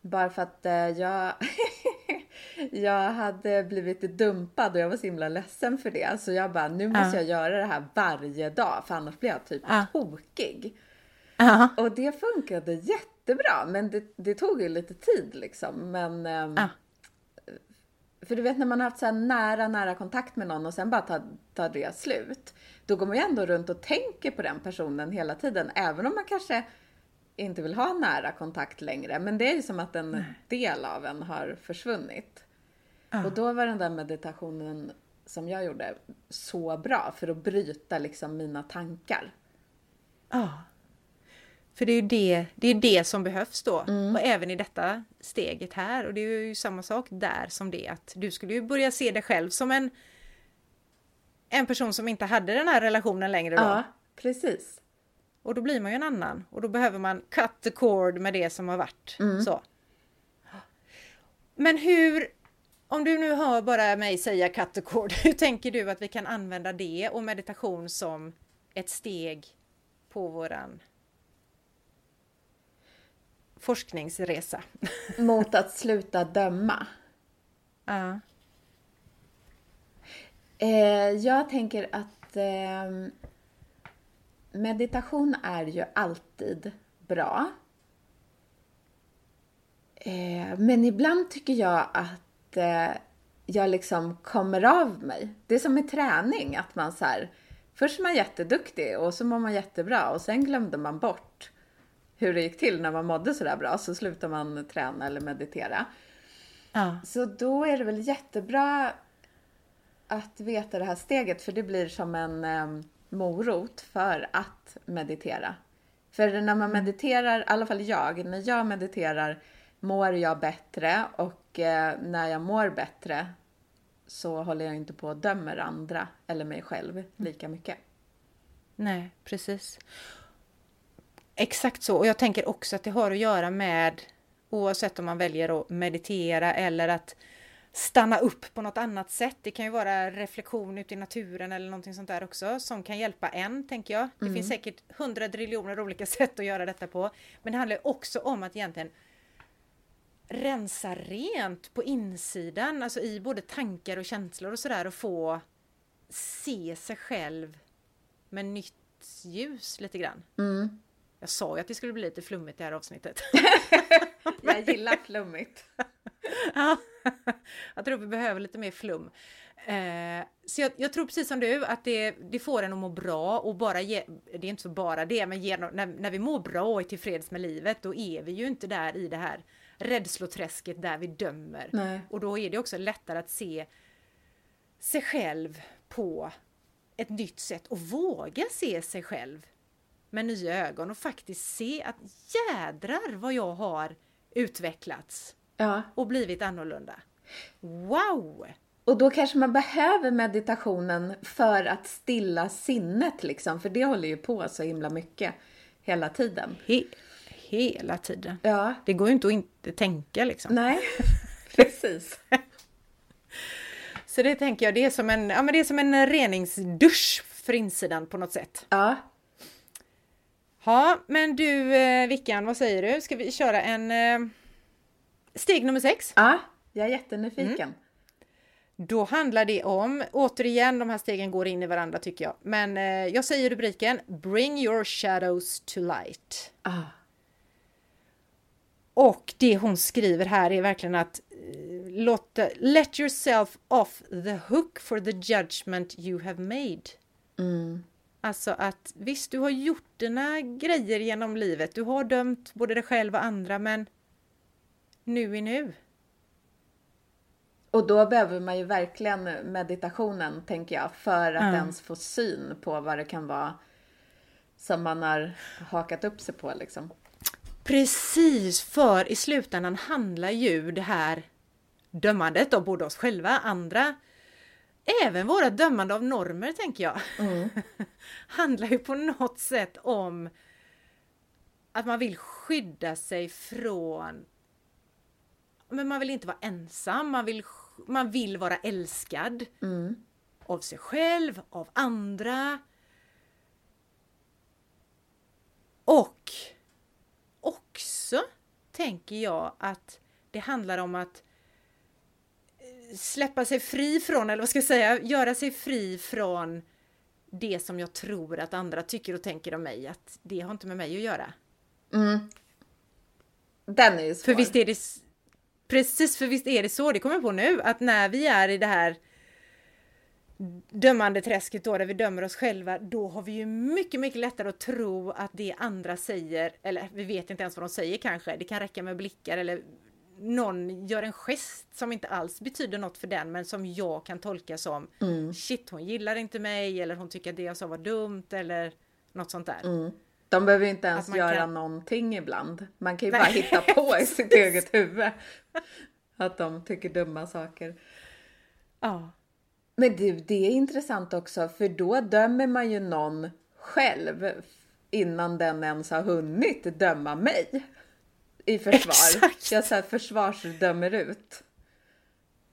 Speaker 1: Bara för att eh, jag... jag hade blivit dumpad och jag var så himla ledsen för det. Så jag bara, nu måste
Speaker 2: Ja.
Speaker 1: jag göra det här varje dag för annars blir jag typ
Speaker 2: Ja.
Speaker 1: tokig.
Speaker 2: Ja.
Speaker 1: Och det funkade jättebra, men det, det tog ju lite tid liksom. Men...
Speaker 2: Ja.
Speaker 1: För du vet när man har haft så nära, nära kontakt med någon och sen bara tar, tar det slut. Då går man ju ändå runt och tänker på den personen hela tiden. Även om man kanske inte vill ha nära kontakt längre. Men det är ju som att en del av en har försvunnit. Och då var den där meditationen som jag gjorde så bra för att bryta liksom mina tankar.
Speaker 2: Ja. För det är ju det, det, är det som behövs då. Och även i detta steget här. Och det är ju samma sak där som det att du skulle ju börja se dig själv som en en person som inte hade den här relationen längre då.
Speaker 1: Ja, precis.
Speaker 2: Och då blir man ju en annan. Och då behöver man cut the cord med det som har varit. Så. Men hur, om du nu hör bara mig säga cut the cord, hur tänker du att vi kan använda det och meditation som ett steg på våran forskningsresa?
Speaker 1: Mot att sluta döma.
Speaker 2: Ja.
Speaker 1: Eh, jag tänker att eh, meditation är ju alltid bra. Eh, men ibland tycker jag att eh, jag liksom kommer av mig. Det är som med träning, att man så här, först är man jätteduktig och så mår man jättebra och sen glömde man bort hur det gick till när man mådde sådär bra, så slutar man träna eller meditera.
Speaker 2: Ja.
Speaker 1: Så då är det väl jättebra att veta det här steget för det blir som en eh, morot för att meditera. För när man mediterar, i alla fall jag, när jag mediterar mår jag bättre och eh, när jag mår bättre så håller jag inte på och dömer andra eller mig själv lika mycket.
Speaker 2: Nej, precis. Exakt så. Och jag tänker också att det har att göra med oavsett om man väljer att meditera eller att stanna upp på något annat sätt. Det kan ju vara reflektion ute i naturen eller någonting sånt där också som kan hjälpa en, tänker jag. Det finns säkert hundra triljoner olika sätt att göra detta på. Men det handlar också om att egentligen rensa rent på insidan, alltså i både tankar och känslor och sådär och få se sig själv med nytt ljus lite grann.
Speaker 1: Mm.
Speaker 2: Jag sa ju att det skulle bli lite flummigt det här avsnittet.
Speaker 1: Jag gillar flummigt.
Speaker 2: Ja, jag tror vi behöver lite mer flum. Eh, så jag, jag tror precis som du att det, det får en att må bra och bara ge, det är inte så bara det, men genom, när, när vi mår bra och är tillfreds med livet då är vi ju inte där i det här rädsloträsket där vi dömer.
Speaker 1: Nej.
Speaker 2: Och då är det också lättare att se sig själv på ett nytt sätt och våga se sig själv med nya ögon och faktiskt se att jädrar vad jag har utvecklats
Speaker 1: Ja.
Speaker 2: och blivit annorlunda. Wow!
Speaker 1: Och då kanske man behöver meditationen för att stilla sinnet liksom, för det håller ju på så himla mycket hela tiden.
Speaker 2: He hela tiden.
Speaker 1: Ja,
Speaker 2: Det går ju inte att inte tänka liksom.
Speaker 1: nej, precis.
Speaker 2: Så det tänker jag, det är som en, ja, men det är som en reningsdusch för insidan på något sätt.
Speaker 1: Ja,
Speaker 2: Ja, men du eh, Vickan, vad säger du? Ska vi köra en eh, steg nummer sex?
Speaker 1: ja jag är jättenyfiken.
Speaker 2: Då handlar det om, återigen, de här stegen går in i varandra tycker jag. Men eh, jag säger rubriken Bring your shadows to light.
Speaker 1: Ah,
Speaker 2: Och det hon skriver här är verkligen att eh, låta, let yourself off the hook for the judgment you have made.
Speaker 1: mm,
Speaker 2: Alltså att visst, du har gjort dina grejer genom livet. Du har dömt både dig själv och andra, men nu är nu.
Speaker 1: Och då behöver man ju verkligen meditationen, tänker jag, för att
Speaker 2: Ja.
Speaker 1: ens få syn på vad det kan vara som man har hakat upp sig på liksom.
Speaker 2: Precis, för i slutändan handlar ju det här dömandet av både oss själva, andra, även våra dömande av normer tänker jag, mm. handlar ju på något sätt om att man vill skydda sig från men man vill inte vara ensam, man vill, man vill vara älskad. Mm. Av sig själv, av andra. Och också tänker jag att det handlar om att släppa sig fri från, eller vad ska jag säga, göra sig fri från det som jag tror att andra tycker och tänker om mig. Att det har inte med mig att göra.
Speaker 1: Mm. Den är ju svår.
Speaker 2: För visst är det Precis, för visst är det så, det kommer jag på nu, att när vi är i det här dömande träsket då, där vi dömer oss själva, då har vi ju mycket, mycket lättare att tro att det andra säger, eller vi vet inte ens vad de säger kanske, det kan räcka med blickar eller någon gör en gest som inte alls betyder något för den, men som jag kan tolka som mm. shit, hon gillar inte mig, eller hon tycker att det jag sa var dumt, eller något sånt där.
Speaker 1: Mm. De behöver inte ens göra kan... någonting ibland. Man kan ju Nej. bara hitta på i sitt eget huvud att de tycker dumma saker.
Speaker 2: Ja.
Speaker 1: Men du, det är intressant också, för då dömer man ju någon själv innan den ens har hunnit döma mig i försvar. Exakt. Jag så här försvarsdömer ut.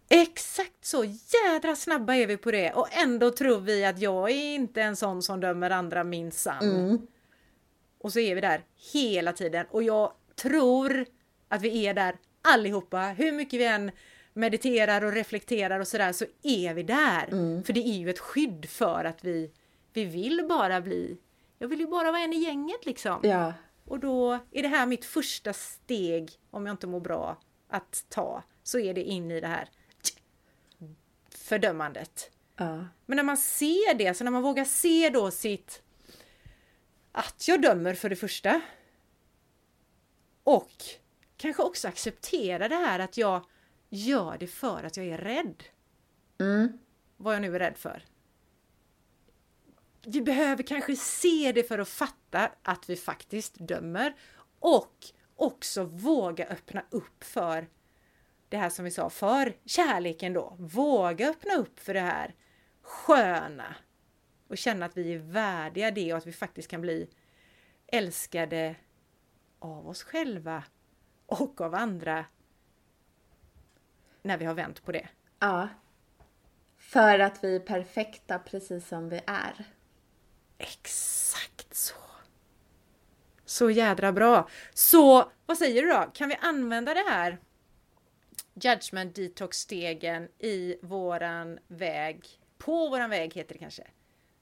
Speaker 2: Exakt så jädra snabba är vi på det och ändå tror vi att jag är inte en sån som dömer andra minsann. Mm. Och så är vi där hela tiden och jag tror att vi är där allihopa. Hur mycket vi än mediterar och reflekterar och sådär så är vi där. Mm. För det är ju ett skydd för att vi, vi vill bara bli, jag vill ju bara vara en i gänget liksom.
Speaker 1: Ja.
Speaker 2: Och då är det här mitt första steg, om jag inte mår bra, att ta. Så är det in i det här fördömandet.
Speaker 1: Ja.
Speaker 2: Men när man ser det, så när man vågar se då sitt att jag dömer för det första. Och kanske också acceptera det här att jag gör det för att jag är rädd.
Speaker 1: Mm.
Speaker 2: Vad jag nu är rädd för. Vi behöver kanske se det för att fatta att vi faktiskt dömer och också våga öppna upp för det här som vi sa, för kärleken då. Våga öppna upp för det här sköna och känna att vi är värdiga det och att vi faktiskt kan bli älskade av oss själva och av andra när vi har vänt på det.
Speaker 1: Ja. För att vi är perfekta precis som vi är.
Speaker 2: Exakt så. Så jädra bra. Så vad säger du då? Kan vi använda det här Judgment Detox-stegen i våran väg, på våran väg heter det kanske,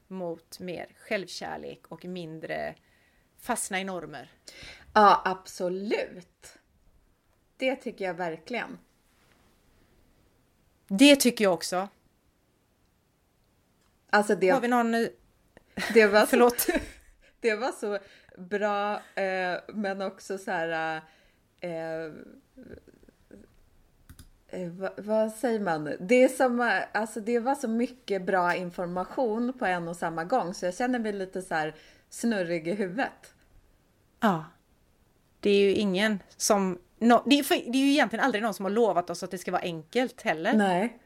Speaker 2: mot mer självkärlek och mindre fastna i normer?
Speaker 1: Ja, absolut. Det tycker jag verkligen.
Speaker 2: Det tycker jag också.
Speaker 1: Alltså det...
Speaker 2: Har vi någon...
Speaker 1: Det var Förlåt. Så, det var så bra, eh, men också så här... Eh, eh, vad, vad, säger man? Det, är som, alltså det var så mycket bra information på en och samma gång så jag känner mig lite så här snurrig i huvudet.
Speaker 2: Ja. Det är ju ingen som... No, det, är, det är ju egentligen aldrig någon som har lovat oss att det ska vara enkelt heller.
Speaker 1: Nej.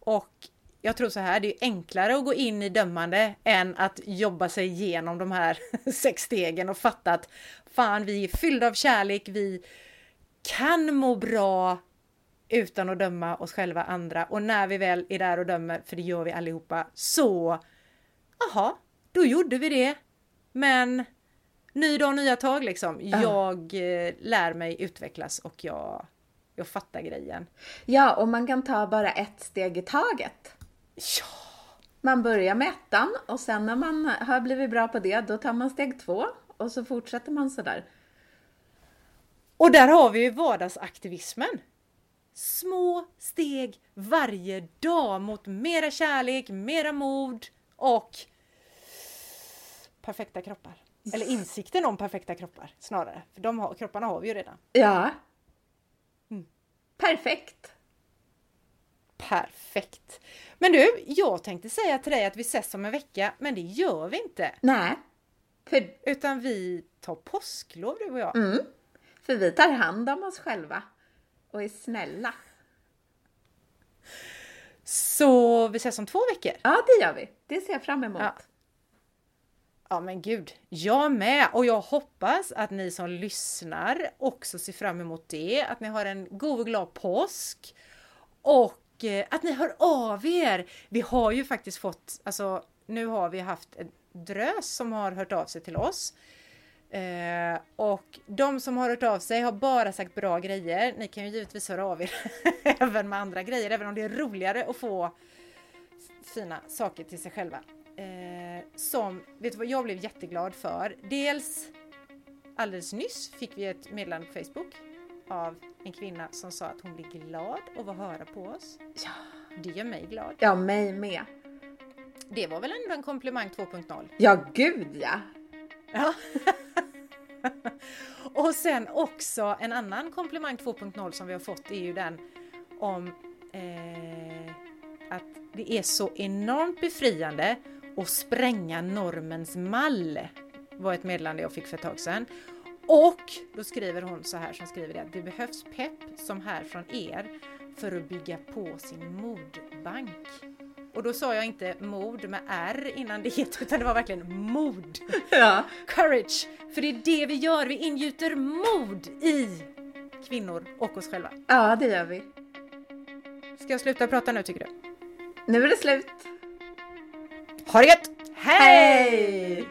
Speaker 2: Och jag tror så här, det är enklare att gå in i dömande än att jobba sig igenom de här sex stegen och fatta att fan, vi är fyllda av kärlek, vi kan må bra utan att döma oss själva andra och när vi väl är där och dömer, för det gör vi allihopa, så aha, då gjorde vi det. Men ny dag, nya tag liksom. Uh. Jag eh, lär mig utvecklas och jag, jag fattar grejen.
Speaker 1: Ja, och man kan ta bara ett steg i taget.
Speaker 2: Ja.
Speaker 1: Man börjar med ettan och sen när man har blivit bra på det, då tar man steg två och så fortsätter man sådär.
Speaker 2: Och där har vi ju vardagsaktivismen. Små steg varje dag mot mera kärlek, mera mod och perfekta kroppar. Eller insikten om perfekta kroppar snarare. För de har, kropparna har vi ju redan.
Speaker 1: Ja.
Speaker 2: Mm.
Speaker 1: Perfekt.
Speaker 2: Perfekt. Men du, jag tänkte säga till dig att vi ses om en vecka, men det gör vi inte.
Speaker 1: Nej. För,
Speaker 2: Utan vi tar påsklov du och jag.
Speaker 1: mm, för vi tar hand om oss själva och är snälla.
Speaker 2: Så vi ses om två veckor.
Speaker 1: Ja, det gör vi. Det ser jag fram emot.
Speaker 2: Ja. Ja men gud, jag med! Och jag hoppas att ni som lyssnar också ser fram emot det, att ni har en god och glad påsk och och eh, att ni hör av er! Vi har ju faktiskt fått, alltså nu har vi haft en drös som har hört av sig till oss. Eh, och de som har hört av sig har bara sagt bra grejer. Ni kan ju givetvis höra av er även med andra grejer, även om det är roligare att få fina saker till sig själva. Eh, som, vet du vad jag blev jätteglad för? Dels alldeles nyss fick vi ett meddelande på Facebook av en kvinna som sa att hon blir glad av att höra på oss.
Speaker 1: Ja.
Speaker 2: Det gör mig glad.
Speaker 1: Ja, mig med.
Speaker 2: Det var väl ändå en komplimang 2.0?
Speaker 1: Ja, gud ja.
Speaker 2: Ja. och sen också en annan komplimang 2.0 som vi har fått är ju den om eh, att det är så enormt befriande att spränga normens mall. var ett meddelande jag fick för ett tag sedan. Och då skriver hon så här som skriver det det behövs pepp som här från er för att bygga på sin modbank. Och då sa jag inte mod med R innan det heter utan det var verkligen mod.
Speaker 1: Ja.
Speaker 2: Courage! För det är det vi gör, vi ingjuter mod i kvinnor och oss själva.
Speaker 1: ja, det gör vi.
Speaker 2: Ska jag sluta prata nu tycker du?
Speaker 1: Nu är det slut.
Speaker 2: Ha det gött! Hej!